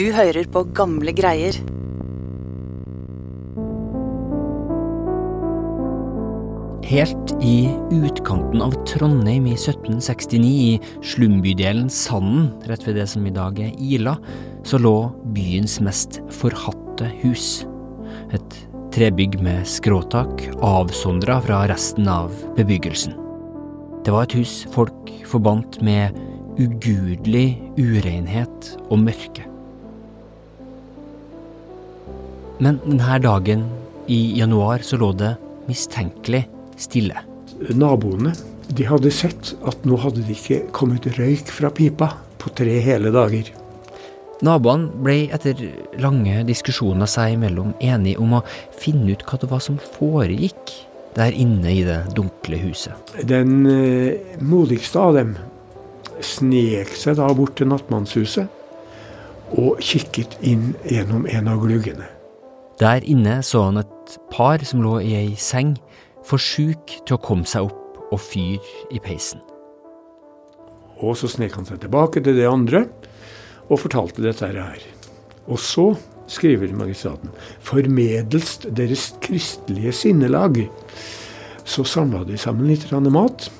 Du hører på gamle greier. Helt i utkanten av Trondheim i 1769, i slumbydelen Sanden, rett ved det som i dag er Ila, så lå byens mest forhatte hus. Et trebygg med skråtak, avsondra fra resten av bebyggelsen. Det var et hus folk forbandt med ugudelig urenhet og mørke. Men denne dagen i januar så lå det mistenkelig stille. Naboene de hadde sett at nå hadde det ikke kommet røyk fra pipa på tre hele dager. Naboene ble etter lange diskusjoner seg imellom enige om å finne ut hva det var som foregikk der inne i det dunkle huset. Den eh, modigste av dem snek seg da bort til nattmannshuset og kikket inn gjennom en av gluggene. Der inne så han et par som lå i ei seng, for sjuk til å komme seg opp og fyre i peisen. Og så snek han seg tilbake til det andre og fortalte dette her. Og så skriver magistraten formedelst deres kristelige sinnelag. Så samla de sammen litt mat,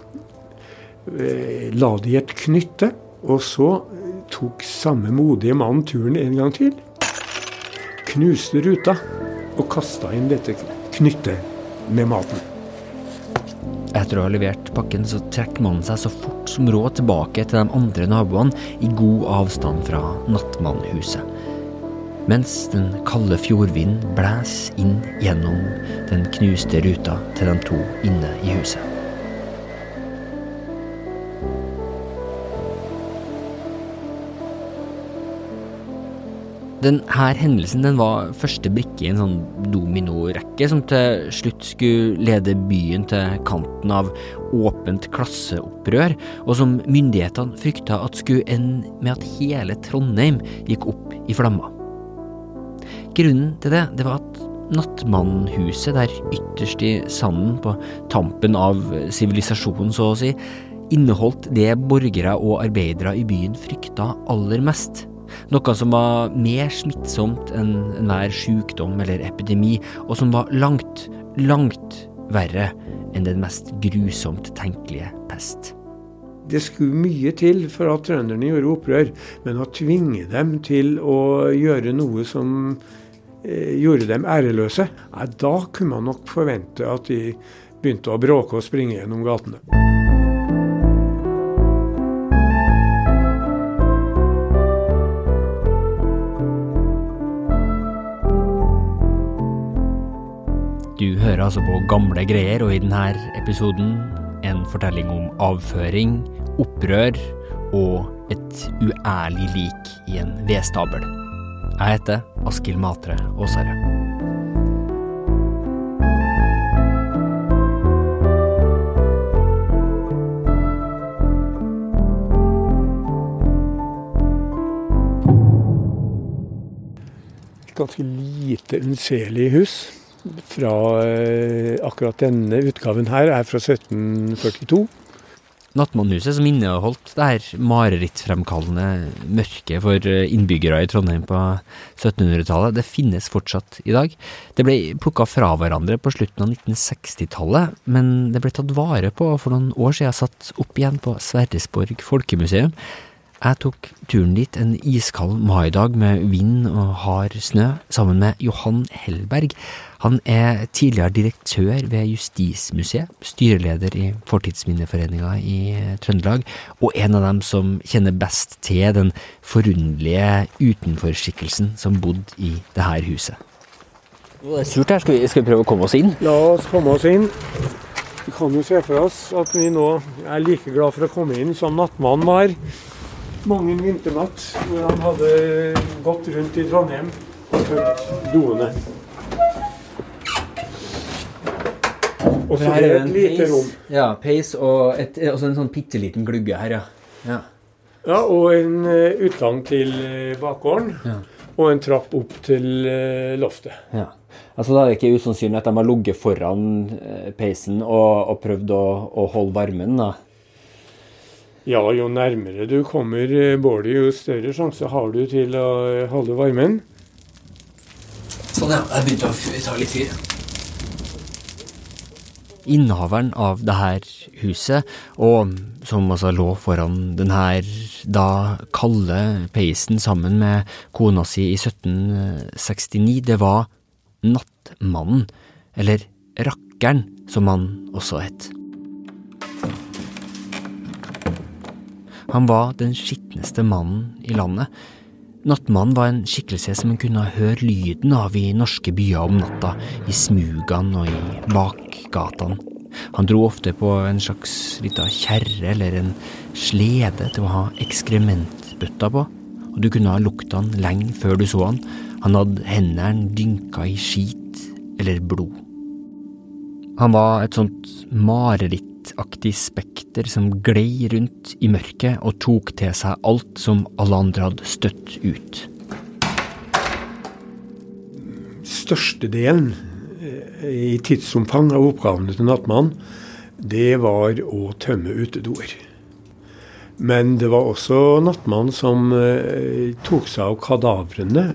eh, la de i et knytte, og så tok samme modige mann turen en gang til. Knuste ruta og kasta inn dette knyttet med maten. Etter å ha levert pakken, så trekker mannen seg så fort som råd tilbake til de andre naboene i god avstand fra nattmannhuset. Mens den kalde fjordvinden blæs inn gjennom den knuste ruta til de to inne i huset. Denne hendelsen den var første brikke i en sånn dominorekke som til slutt skulle lede byen til kanten av åpent klasseopprør, og som myndighetene frykta at skulle ende med at hele Trondheim gikk opp i flammer. Grunnen til det, det var at Nattmannhuset, der ytterst i sanden på tampen av sivilisasjonen, så å si, inneholdt det borgere og arbeidere i byen frykta aller mest noe som var mer smittsomt enn enhver sykdom eller epidemi, og som var langt, langt verre enn den mest grusomt tenkelige pest. Det skulle mye til for at trønderne gjorde opprør, men å tvinge dem til å gjøre noe som eh, gjorde dem æreløse, da kunne man nok forvente at de begynte å bråke og springe gjennom gatene. Hører altså på gamle greier, og i denne episoden en fortelling om avføring, opprør og et uærlig lik i en vedstabel. Jeg heter Askild Matre Aasare. Ganske lite, unnselig hus fra eh, akkurat denne utgaven her er fra 1742. Nattmannhuset, som inneholdt det her marerittfremkallende mørket for eh, innbyggere i Trondheim på 1700-tallet, det finnes fortsatt i dag. Det ble plukka fra hverandre på slutten av 1960-tallet, men det ble tatt vare på for noen år siden satt opp igjen på Sverresborg folkemuseum. Jeg tok turen dit en iskald maidag med vind og hard snø, sammen med Johan Hellberg. Han er tidligere direktør ved Justismuseet, styreleder i Fortidsminneforeninga i Trøndelag, og en av dem som kjenner best til den forunderlige utenforskikkelsen som bodde i det her huset. Det er surt her. Skal vi, skal vi prøve å komme oss inn? La oss komme oss inn. Vi kan jo se for oss at vi nå er like glad for å komme inn som nattmannen var mange en vinternatt hvor han hadde gått rundt i Trondheim og tømt doene. Og så er det et lite rom. Ja, peis og et, en sånn bitte liten glugge her, ja. ja. Ja, Og en uh, utgang til uh, bakgården. Ja. Og en trapp opp til uh, loftet. Ja. Altså Da er det ikke usannsynlig at de har ligget foran peisen og, og prøvd å, å, holde varmen? da? Ja, jo nærmere du kommer eh, bålet, jo større sjanse har du til å eh, holde varmen. Sånn, ja. Jeg begynte å ta litt fyr. Innehaveren av det her huset, og som altså lå foran den her da kalde peisen sammen med kona si i 1769, det var Nattmannen, eller Rakkeren, som han også het. Han var den skitneste mannen i landet. Nattmannen var en skikkelse som en kunne høre lyden av i norske byer om natta, i smugene og i bakgatene. Han dro ofte på en slags lita kjerre eller en slede til å ha ekskrementbøtta på, og du kunne ha lukta han lenge før du så han. Han hadde hendene dynka i skit eller blod. Han var et sånt marerittaktig spekter som glei rundt i mørket og tok til seg alt som alle andre hadde støtt ut. Størstedelen eh, i tidsomfang av oppgavene til nattmannen, det var å tømme utedoer. Men det var også nattmannen som eh, tok seg av kadavrene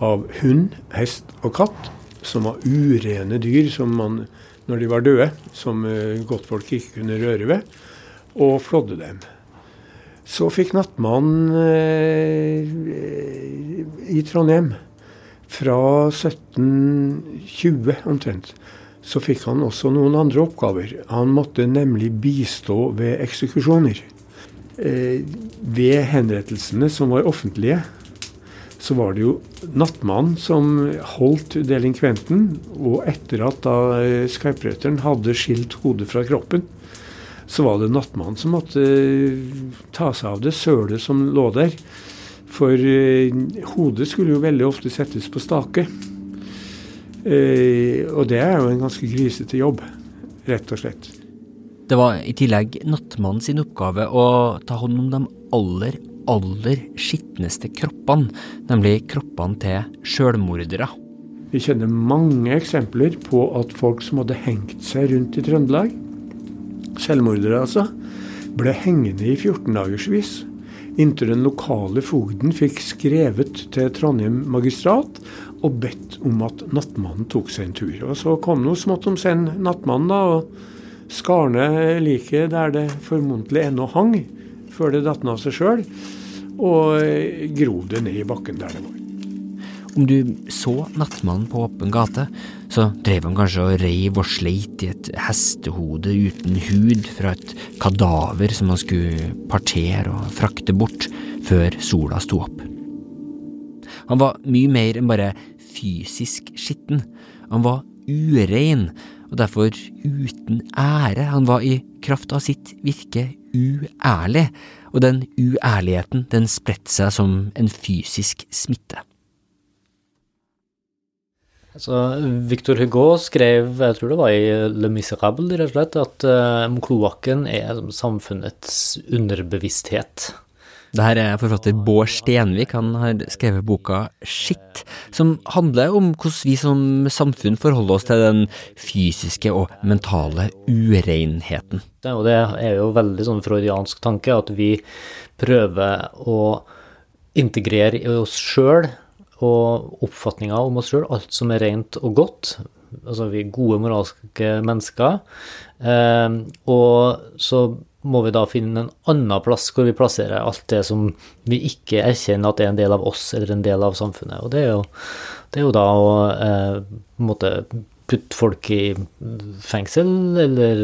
av hund, hest og katt, som var urene dyr som man, når de var døde, som eh, godtfolk ikke kunne røre ved, og flådde dem. Så fikk nattmannen eh, i Trondheim, fra 1720 omtrent, så fikk han også noen andre oppgaver. Han måtte nemlig bistå ved eksekusjoner. Eh, ved henrettelsene som var offentlige, så var det jo nattmannen som holdt delinkventen. Og etter at da skarprøtteren hadde skilt hodet fra kroppen, så var det nattmannen som måtte eh, ta seg av det sølet som lå der. For eh, hodet skulle jo veldig ofte settes på stake. Eh, og det er jo en ganske grisete jobb, rett og slett. Det var i tillegg nattmannen sin oppgave å ta hånd om de aller, aller skitneste kroppene, nemlig kroppene til sjølmordere. Vi kjenner mange eksempler på at folk som hadde hengt seg rundt i Trøndelag, selvmordere altså, ble hengende i 14 dagersvis. Inntil den lokale fogden fikk skrevet til Trondheim magistrat og bedt om at nattmannen tok seg en tur. Og Så kom nå smått om senn nattmannen da, og skar ned liket der det formodentlig ennå hang, før det datt ned av seg sjøl, og grov det ned i bakken der det var. Om du så nattmannen på åpen gate, så drev han kanskje og reiv og sleit i et hestehode uten hud fra et kadaver som han skulle partere og frakte bort før sola sto opp. Han var mye mer enn bare fysisk skitten. Han var urein, og derfor uten ære. Han var i kraft av sitt virke uærlig, og den uærligheten den spredte seg som en fysisk smitte. Så Victor Hugo skrev, jeg tror det var i Le Miserable, rett og slett, at uh, kloakken er samfunnets underbevissthet. Det her er forfatter Bård Stenvik. Han har skrevet boka Skitt, som handler om hvordan vi som samfunn forholder oss til den fysiske og mentale urenheten. Og det er jo veldig sånn freudiansk tanke at vi prøver å integrere i oss sjøl og oppfatninga om oss sjøl, alt som er rent og godt. Altså vi er gode moralske mennesker. Eh, og så må vi da finne en annen plass hvor vi plasserer alt det som vi ikke erkjenner at er en del av oss eller en del av samfunnet. Og det er jo, det er jo da å eh, måtte putte folk i fengsel, eller,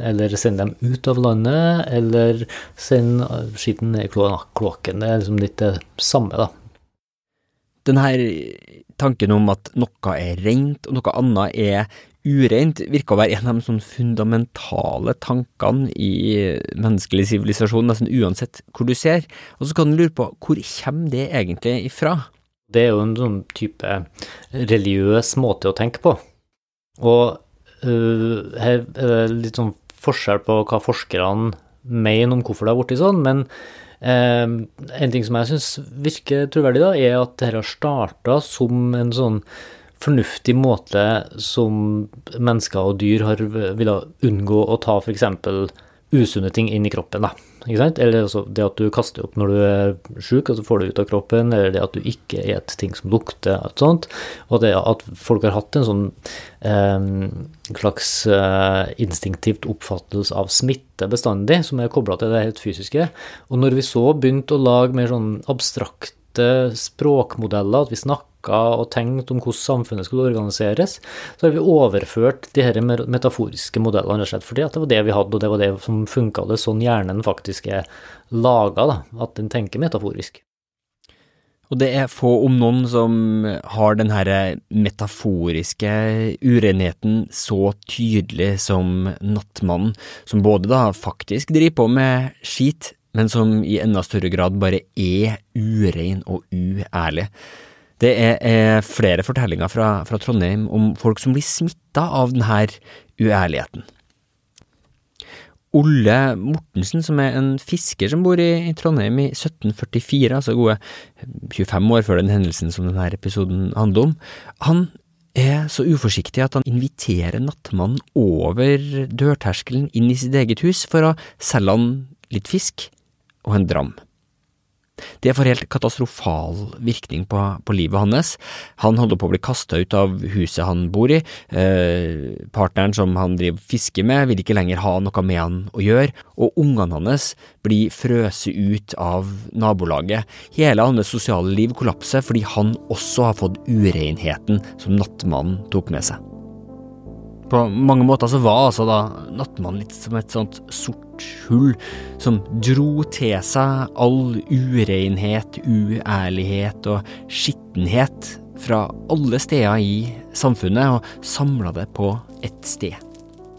eller sende dem ut av landet, eller sende skitten i kloakken. Det er liksom litt det samme, da. Denne tanken om at noe er rent og noe annet er ureint, virker å være en av de sånn fundamentale tankene i menneskelig sivilisasjon, nesten uansett hvor du ser. Og så kan du lure på hvor kommer det egentlig ifra? Det er jo en sånn type religiøs måte å tenke på. Og uh, her er det litt sånn forskjell på hva forskerne mener om hvorfor det har blitt sånn, men uh, en ting som jeg syns virker troverdig, da, er at dette har starta som en sånn fornuftig måte som mennesker og dyr har villet unngå å ta f.eks. usunne ting inn i kroppen. Da. ikke sant? Eller altså det at du kaster opp når du er sjuk, og så får du ut av kroppen, eller det at du ikke et ting som lukter, og sånt. Og det at folk har hatt en sånn eh, slags eh, instinktivt oppfattelse av smitte bestandig, som er kobla til det helt fysiske. Og når vi så begynte å lage mer sånn abstrakte språkmodeller, at vi snakker og tenkt om hvordan samfunnet skulle organiseres, så har vi overført de her metaforiske modellene, rett og slett fordi at det var det vi hadde, og det var det som funka. Det sånn hjernen faktisk er laga, at den tenker metaforisk. Og det er få, om noen, som har den her metaforiske urenheten så tydelig som Nattmannen, som både da faktisk driver på med skit, men som i enda større grad bare er urein og uærlig. Det er, er flere fortellinger fra, fra, Trondheim om folk som blir smitta av denne uærligheten. Olle Mortensen, som er en fisker som bor i, i Trondheim i 1744, altså gode 25 år før den hendelsen som denne episoden handler om, han er så uforsiktig at han inviterer nattmannen over dørterskelen inn i sitt eget hus for å selge han litt fisk og en dram. Det får helt katastrofal virkning på, på, livet hans. Han holder på å bli kasta ut av huset han bor i. Eh, partneren som han driver fiske med, vil ikke lenger ha noe med han å gjøre, og ungene hans blir frøset ut av nabolaget. Hele hans sosiale liv kollapser fordi han også har fått urenheten som nattmannen tok med seg. På mange måter så var altså da Nattmannen litt som et sånt sort hull som dro til seg all urenhet, uærlighet og skittenhet fra alle steder i samfunnet, og samla det på ett sted.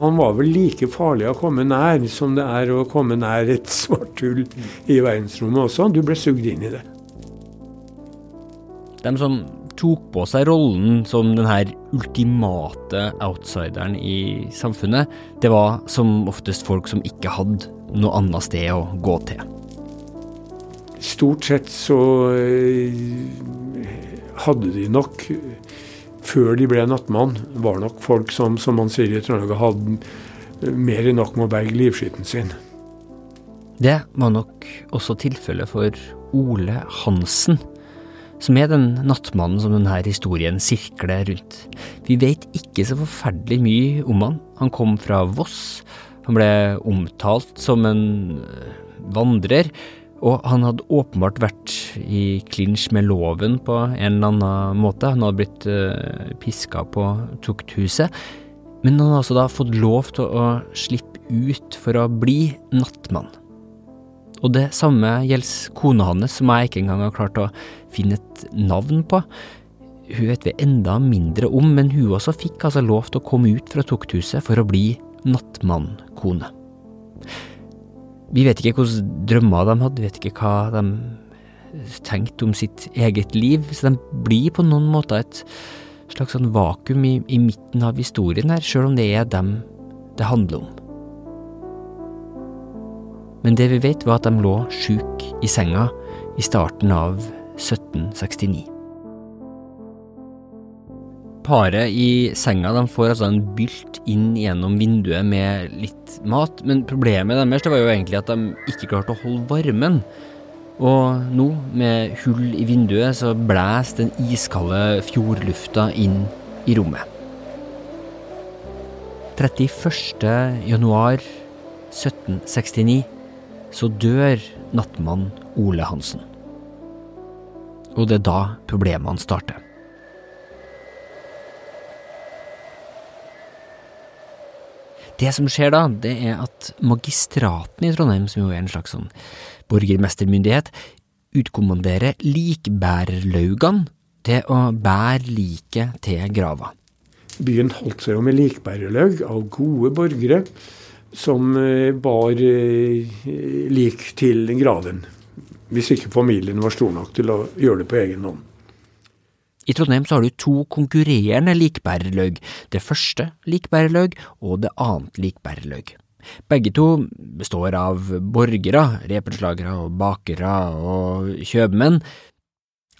Han var vel like farlig å komme nær som det er å komme nær et svart hull i verdensrommet også. Du ble sugd inn i det. De som tok på seg rollen som den her ultimate outsideren i samfunnet, det var som oftest folk som ikke hadde noe annet sted å gå til. Stort sett så eh, hadde de nok, før de ble nattmann, var nok folk som, som man sier i Trøndelag, hadde mer enn nok med å berge livskiten sin. Det var nok også tilfellet for Ole Hansen som er den nattmannen som denne historien sirkler rundt. Vi vet ikke så forferdelig mye om han. Han kom fra Voss. Han ble omtalt som en øh, vandrer, og han hadde åpenbart vært i klinsj med loven på en eller annen måte. Han hadde blitt uh, piska på tukthuset, men han hadde altså da fått lov til å slippe ut for å bli nattmann. Og det samme gjelder kona hans, som jeg ikke engang har klart å finne et navn på. Hun vet vi enda mindre om, men hun også fikk altså lov til å komme ut fra tukthuset for å bli nattmannkone. Vi vet ikke hvilke drømmer de hadde, vi vet ikke hva de tenkte om sitt eget liv, så de blir på noen måter et slags sånn vakuum i, i midten av historien her, sjøl om det er dem det handler om. Men det vi vet, var at de lå sjuk i senga i starten av 1769. Paret i senga de får altså en bylt inn gjennom vinduet med litt mat, men problemet deres var jo egentlig at de ikke klarte å holde varmen. Og nå, med hull i vinduet, så blåser den iskalde fjordlufta inn i rommet. 31. januar 1769 så dør nattmann Ole Hansen. Og det er da problemene starter. Det som skjer da, det er at magistraten i Trondheim, som jo er en slags sånn borgermestermyndighet, utkommanderer likbærerlaugene til å bære liket til grava. Byen holdt seg jo med likbærerlaug av gode borgere som eh, bar eh, lik til graven. Hvis ikke familien var stor nok til å gjøre det på egen hånd. I Trondheim så har du to konkurrerende likbærerløg. Det første likbærerløg og det annet likbærerløg. Begge to består av borgere, repenslagere bakere og kjøpmenn.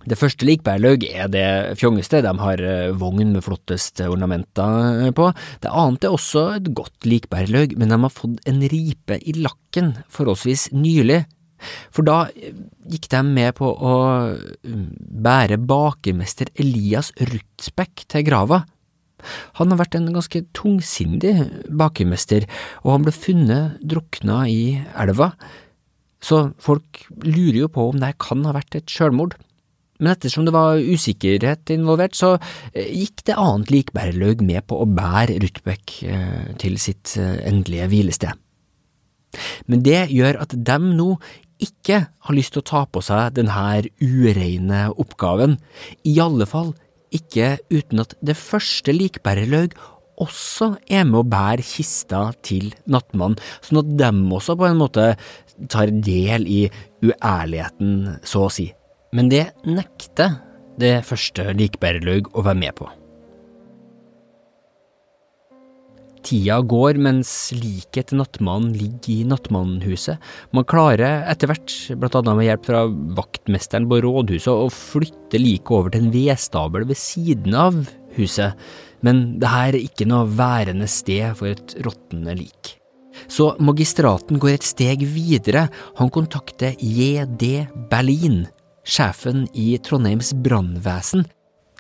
Det første likbærlaug er det fjongeste, de har eh, vogn med flottest ornamenter på. Det annet er også et godt likbærlaug, men de har fått en ripe i lakken forholdsvis nylig. For da gikk de med på å mm, bære bakermester Elias Rutsbekk til grava. Han har vært en ganske tungsindig bakermester, og han ble funnet drukna i elva, så folk lurer jo på om det kan ha vært et sjølmord. Men ettersom det var usikkerhet involvert, så eh, gikk det annet likbærerlaug med på å bære Ruthbekk eh, til sitt eh, endelige hvilested. Men det gjør at dem nå ikke har lyst til å ta på seg denne ureine oppgaven, i alle fall ikke uten at det første likbærerlaug også er med å bære kista til nattmannen, sånn at dem også på en måte tar del i uærligheten, så å si men det nekter det første likbærerlaug å være med på. Tida går mens liket til nattmannen ligger i nattmannhuset. Man klarer etter hvert, blant annet med hjelp fra vaktmesteren på rådhuset, å flytte liket over til en vedstabel ved siden av huset, men det her er ikke noe værende sted for et råtnende lik. Så magistraten går et steg videre, han kontakter JD Berlin, sjefen i Trondheims brannvesen.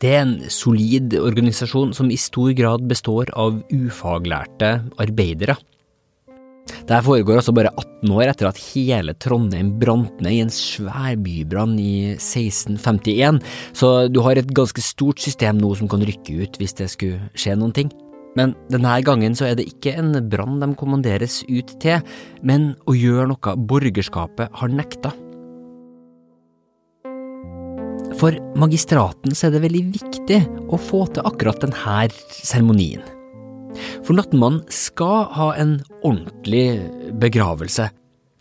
Det er en solid organisasjon som i stor grad består av ufaglærte arbeidere. Dette foregår altså bare 18 år etter at hele Trondheim brant ned i en svær bybrann i 1651, så du har et ganske stort system nå som kan rykke ut hvis det skulle skje noen ting. Men denne gangen så er det ikke en brann de kommanderes ut til, men å gjøre noe borgerskapet har nekta. For magistraten er det veldig viktig å få til akkurat denne seremonien. For nattmannen skal ha en ordentlig begravelse.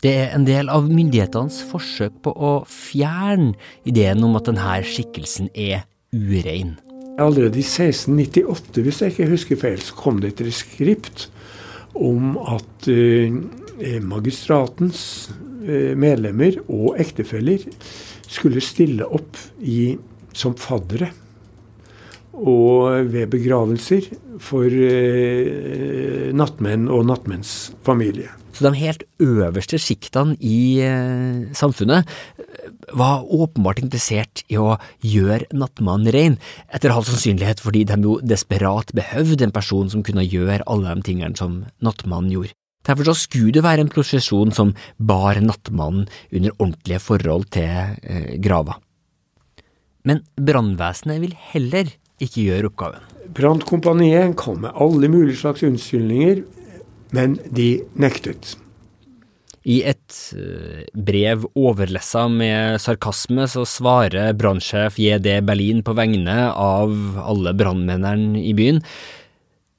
Det er en del av myndighetenes forsøk på å fjerne ideen om at denne skikkelsen er urein. Allerede i 1698, hvis jeg ikke husker feil, så kom det et reskript om at uh, magistratens uh, medlemmer og ektefeller skulle stille opp i, som faddere. Og ved begravelser for eh, nattmenn og nattmenns familie. Så de helt øverste sjiktene i eh, samfunnet eh, var åpenbart interessert i å gjøre nattmannen rein, etter halv sannsynlighet fordi de jo desperat behøvde en person som kunne gjøre alle de tingene som nattmannen gjorde. Derfor så skulle det være en prosesjon som bar nattmannen under ordentlige forhold til eh, grava. Men brannvesenet vil heller ikke gjøre oppgaven. Brannkompaniet kom med alle mulige slags unnskyldninger, men de nektet. I et eh, brev overlessa med sarkasme så svarer brannsjef JD Berlin på vegne av alle brannmennene i byen.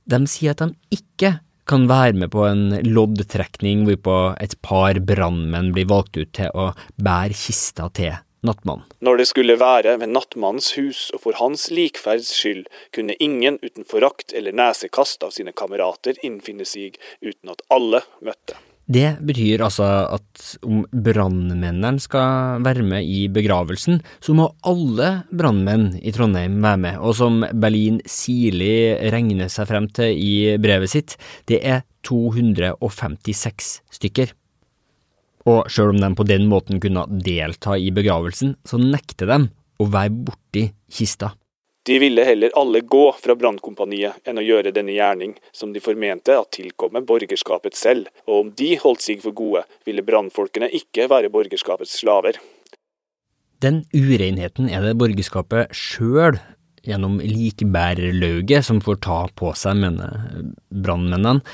De sier at de ikke kan være med på en loddtrekning hvorpå et par brannmenn blir valgt ut til å bære kista til nattmannen. Når det skulle være ved nattmannens hus og for hans likferds skyld, kunne ingen uten forakt eller nesekast av sine kamerater innfinne seg uten at alle møtte. Det betyr altså at om brannmennene skal være med i begravelsen, så må alle brannmenn i Trondheim være med, og som Berlin sirlig regner seg frem til i brevet sitt, det er 256 stykker. Og sjøl om de på den måten kunne delta i begravelsen, så nekter de å være borti kista. De ville heller alle gå fra brannkompaniet enn å gjøre denne gjerning, som de formente at tilkommer borgerskapet selv, og om de holdt seg for gode, ville brannfolkene ikke være borgerskapets slaver. Den urenheten er det borgerskapet sjøl, gjennom likbærerlauget, som får ta på seg, mener brannmennene.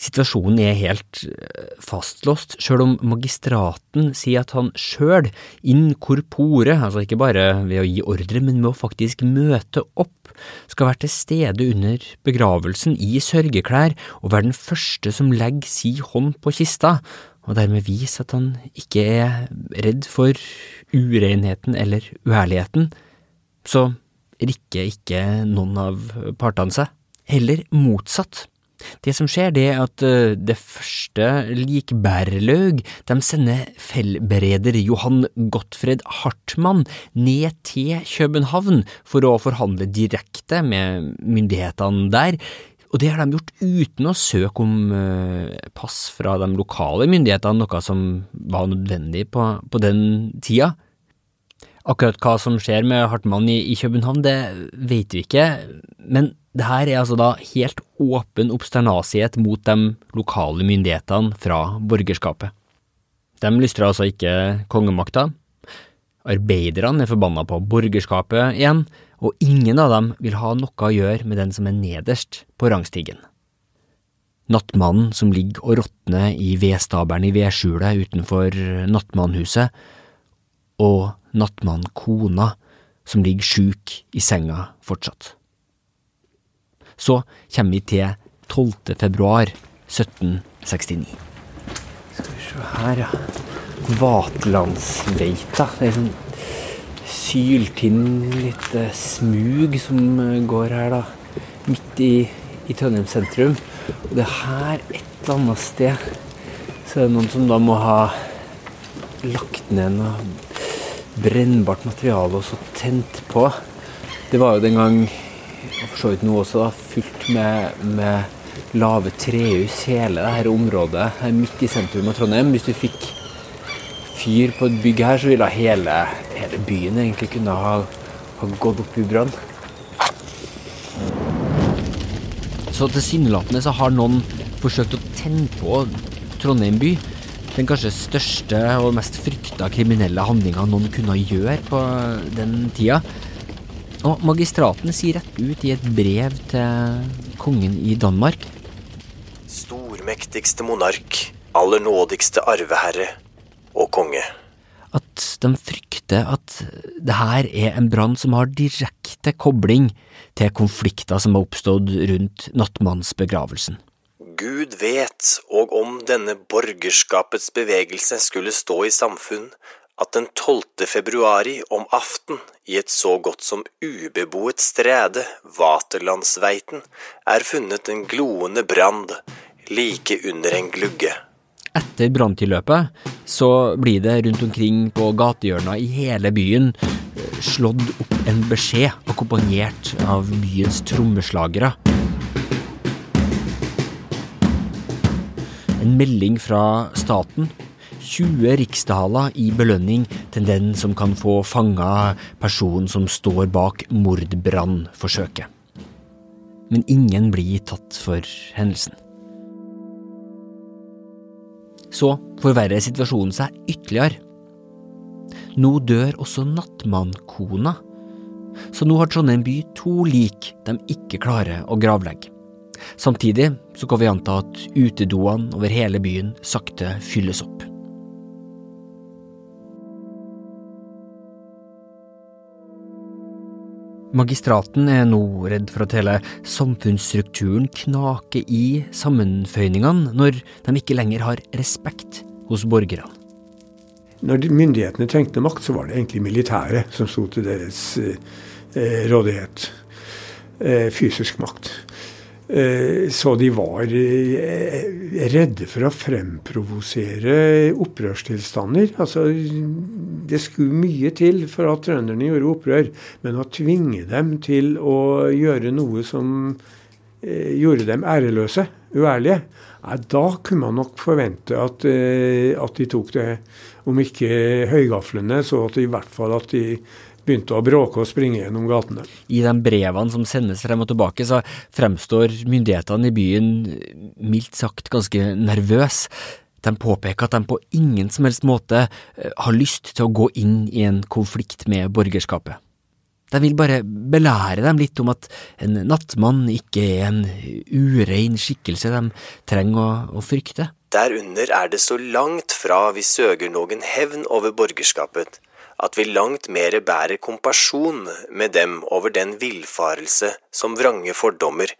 Situasjonen er helt eh, fastlåst, sjøl om magistraten sier at han sjøl, in corpore, altså ikke bare ved å gi ordre, men med å faktisk møte opp, skal være til stede under begravelsen i sørgeklær og være den første som legger si hånd på kista, og dermed vise at han ikke er redd for urenheten eller uærligheten, så rikker ikke noen av partene seg, heller motsatt. Det som skjer, det er at eh, det første likbærerlaug, de sender fellbereder Johan Gottfred Hartmann ned til København for å forhandle direkte med myndighetene der. Og det har de gjort uten å søke om eh, pass fra de lokale myndighetene, noe som var nødvendig på, på den tida. Akkurat hva som skjer med Hartmann i, i København, det vet vi ikke, men det her er altså da helt åpen obsternasiet mot de lokale myndighetene fra borgerskapet. De lystrer altså ikke kongemakta. Arbeiderne er forbanna på borgerskapet igjen, og ingen av dem vil ha noe å gjøre med den som er nederst på rangstigen. Nattmannen som ligger og råtner i vedstabelen i vedskjulet utenfor nattmannhuset, og nattmannkona som ligger sjuk i senga fortsatt. Så kommer vi til 12. februar 1769. Skal vi se her, ja. Vatlandsveita. Det er sånn syltynn, litt eh, smug som eh, går her, da. Midt i, i Trondheim sentrum. Og det er her et eller annet sted så er det noen som da må ha lagt ned noe brennbart materiale og så tent på. Det var jo den gang og for så vidt nå også, da, fullt med, med lave trehus, hele dette området her midt i sentrum av Trondheim. Hvis du fikk fyr på et bygg her, så ville hele, hele byen egentlig kunne ha, ha gått opp i brann. Så tilsynelatende så har noen forsøkt å tenne på Trondheim by. Den kanskje største og mest frykta kriminelle handlinga noen kunne gjøre på den tida. Og magistraten sier rett ut i et brev til kongen i Danmark Stormektigste monark, aller nådigste arveherre og konge. At de frykter at det her er en brann som har direkte kobling til konflikter som har oppstått rundt nattmannsbegravelsen. Gud vet, og om denne borgerskapets bevegelse skulle stå i samfunn, at den 12. februari om aften i et så godt som ubeboet strede, Vaterlandsveiten, er funnet en gloende brand like under en glugge. Etter branntilløpet så blir det rundt omkring på gatehjørna i hele byen eh, slått opp en beskjed akkompagnert av byens trommeslagere. En melding fra staten 20 riksdaler i belønning til den som kan få fanga personen som står bak mordbrannforsøket. Men ingen blir tatt for hendelsen. Så forverrer situasjonen seg ytterligere. Nå dør også nattmannkona, så nå har Trondheim by to lik de ikke klarer å gravlegge. Samtidig så kan vi anta at utedoene over hele byen sakte fylles opp. Magistraten er nå redd for at hele samfunnsstrukturen knaker i sammenføyningene når de ikke lenger har respekt hos borgerne. Når myndighetene trengte makt, så var det egentlig militæret som sto til deres eh, rådighet. Eh, fysisk makt. Eh, så de var eh, redde for å fremprovosere opprørstilstander. Altså, det skulle mye til for at trønderne gjorde opprør, men å tvinge dem til å gjøre noe som eh, gjorde dem æreløse, uærlige, da kunne man nok forvente at, at de tok det, om ikke høygaflene, så at i hvert fall at de begynte å bråke og springe gjennom gatene. I de brevene som sendes frem og tilbake, så fremstår myndighetene i byen mildt sagt ganske nervøse. De påpeker at de på ingen som helst måte eh, har lyst til å gå inn i en konflikt med borgerskapet. De vil bare belære dem litt om at en nattmann ikke er en urein skikkelse de trenger å, å frykte. Derunder er det så langt fra vi søger noen hevn over borgerskapet at vi langt mere bærer kompasjon med dem over den villfarelse som vrange fordommer,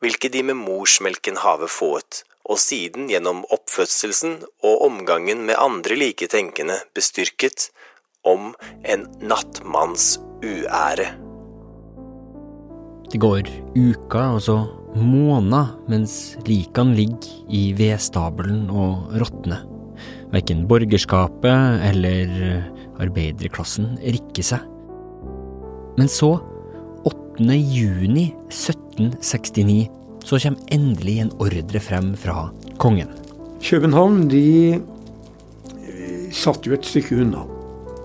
hvilke de med morsmelken have fået, og siden gjennom oppfødselsen og omgangen med andre liketenkende bestyrket om en nattmanns uære. Det går uker, og så måneder mens likene ligger i vedstabelen og råtner. Verken borgerskapet eller arbeiderklassen rikke seg. Men så, 8. juni 1769, så kommer endelig en ordre frem fra kongen. København de eh, satt jo et stykke unna,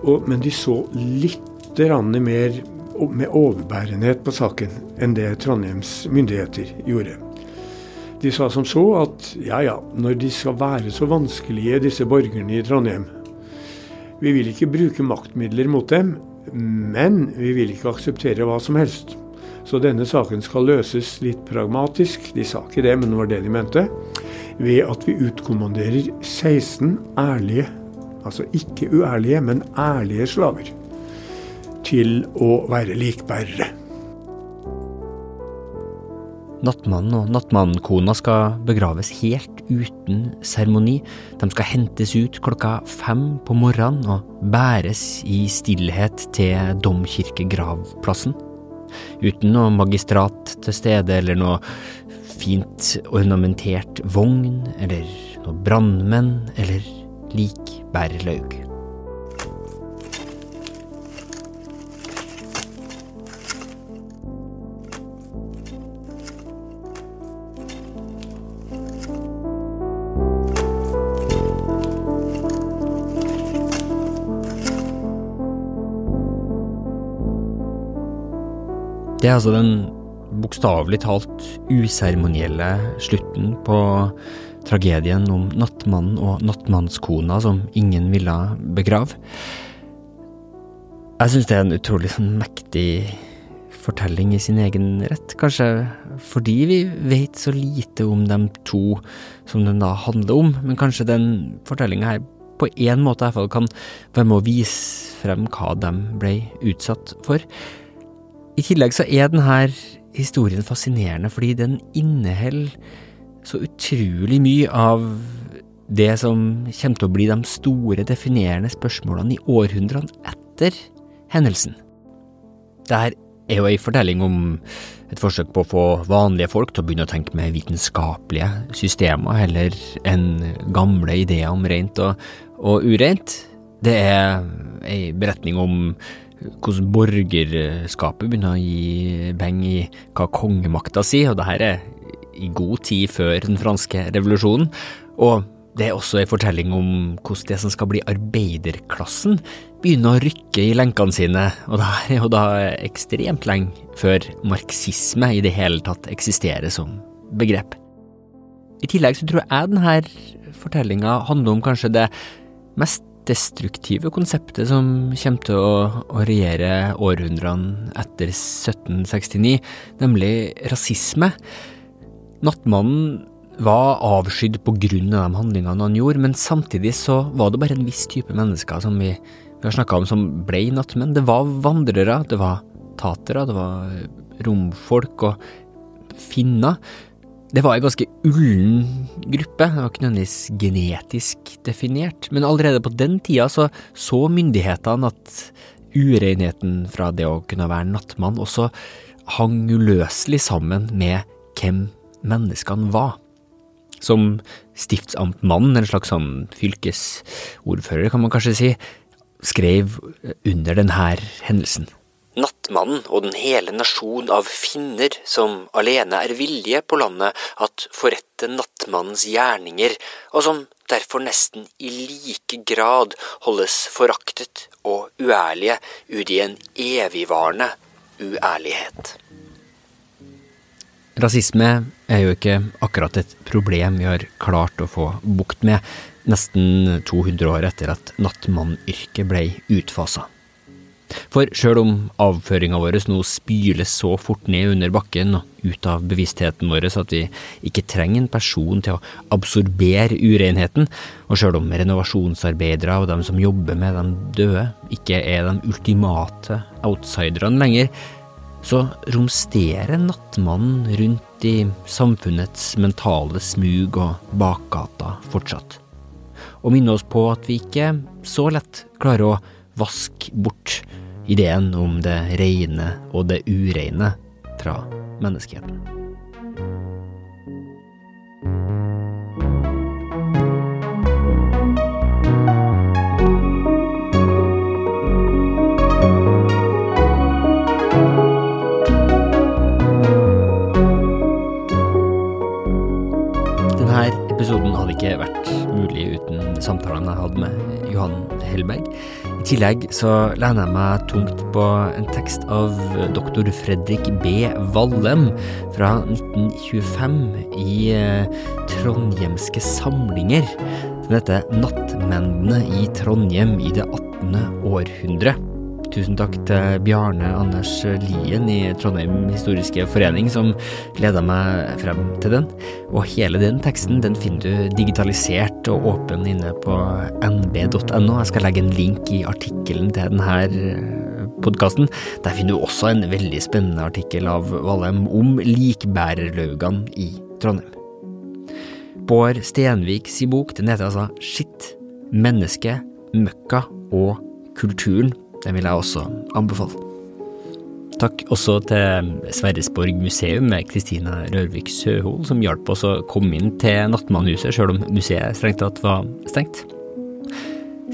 og, men de så litt mer med overbærenhet på saken enn det Trondheims myndigheter gjorde. De sa som så at ja ja, når de skal være så vanskelige, disse borgerne i Trondheim Vi vil ikke bruke maktmidler mot dem, men vi vil ikke akseptere hva som helst. Så denne saken skal løses litt pragmatisk, de sa ikke det, men det var det de mente, ved at vi utkommanderer 16 ærlige, altså ikke uærlige, men ærlige slaver til å være likbærere. Nattmannen og nattmannkona skal begraves helt uten seremoni. De skal hentes ut klokka fem på morgenen og bæres i stillhet til domkirkegravplassen. Uten noe magistrat til stede eller noe fint ornamentert vogn eller noe brannmenn eller likbærerlaug. Det er altså den bokstavelig talt useremonielle slutten på tragedien om nattmannen og nattmannskona som ingen ville begrave. Jeg syns det er en utrolig sånn mektig fortelling i sin egen rett, kanskje fordi vi vet så lite om de to som den da handler om, men kanskje den fortellinga her på en måte i hvert fall kan være med å vise frem hva de ble utsatt for. I tillegg så er denne historien fascinerende fordi den inneholder så utrolig mye av det som kommer til å bli de store, definerende spørsmålene i århundrene etter hendelsen. Dette er jo ei fortelling om et forsøk på å få vanlige folk til å begynne å tenke med vitenskapelige systemer, heller enn gamle ideer om rent og, og ureint. Det er ei beretning om hvordan borgerskapet begynner å gi beng i hva kongemakta sier, og det her er i god tid før den franske revolusjonen. Og det er også en fortelling om hvordan det som skal bli arbeiderklassen, begynner å rykke i lenkene sine, og det er jo da ekstremt lenge før marxisme i det hele tatt eksisterer som begrep. I tillegg så tror jeg denne fortellinga handler om kanskje det mest destruktive konseptet som kommer til å, regjere århundrene etter 1769, nemlig rasisme. Nattmannen var avskydd på grunn av de handlingene han gjorde, men samtidig så var det bare en viss type mennesker som vi, vi har snakka om som ble nattmenn. Det var vandrere, det var tatere, det var romfolk og finner det var en ganske ullen gruppe, det var ikke nødvendigvis genetisk definert, men allerede på den tida så, så myndighetene at urenheten fra det å kunne være nattmann også hang uløselig sammen med hvem menneskene var. Som stiftsamtmann, en slags sånn fylkesordfører kan man kanskje si, skrev under denne hendelsen. Nattmannen og den hele nasjon av finner som alene er villige på landet at forrette nattmannens gjerninger, og som derfor nesten i like grad holdes foraktet og uærlige ut i en evigvarende uærlighet. Rasisme er jo ikke akkurat et problem vi har klart å få bukt med nesten 200 år etter at nattmannyrket ble utfasa. For sjøl om avføringa vår nå spyles så fort ned under bakken og ut av bevisstheten vår at vi ikke trenger en person til å absorbere urenheten, og sjøl om renovasjonsarbeidere og dem som jobber med de døde ikke er de ultimate outsiderne lenger, så romsterer nattmannen rundt i samfunnets mentale smug og bakgata fortsatt. Og minner oss på at vi ikke så lett klarer å Vask bort ideen om det rene og det ureine fra menneskeheten. Denne episoden hadde ikke vært mulig uten samtalen jeg hadde med Johan Helberg. I tillegg så lener jeg meg tungt på en tekst av doktor Fredrik B. Vallem fra 1925 i eh, Trondhjemske samlinger. Den heter Nattmennene i Trondheim i det 18. århundre. Tusen takk til Bjarne Anders Lien i Trondheim Historiske Forening som leda meg frem til den. Og hele den teksten den finner du digitalisert og åpen inne på nb.no. Jeg skal legge en link i artikkelen til denne podkasten. Der finner du også en veldig spennende artikkel av Valheim om likbærerlaugene i Trondheim. Bård Stenvik sin bok den heter altså Skitt, menneske, møkka og kulturen. Den vil jeg også anbefale. Takk også til Sverresborg museum med Kristina Rørvik Søhol, som hjalp oss å komme inn til Nattmannhuset, sjøl om museet strengt tatt var stengt.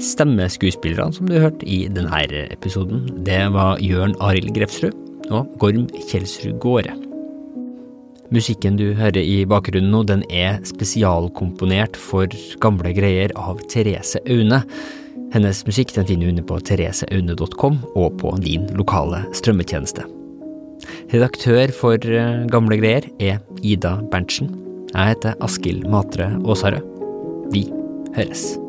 Stemmeskuespillerne som du hørte i denne episoden, det var Jørn Arild Grefsrud og Gorm Kjelsrud Gårde. Musikken du hører i bakgrunnen nå, den er spesialkomponert for gamle greier av Therese Aune. Hennes musikk den finner du inne på thereseaune.com og på din lokale strømmetjeneste. Redaktør for eh, Gamle greier er Ida Berntsen. Jeg heter Askild Matre Aasarød. Vi høres.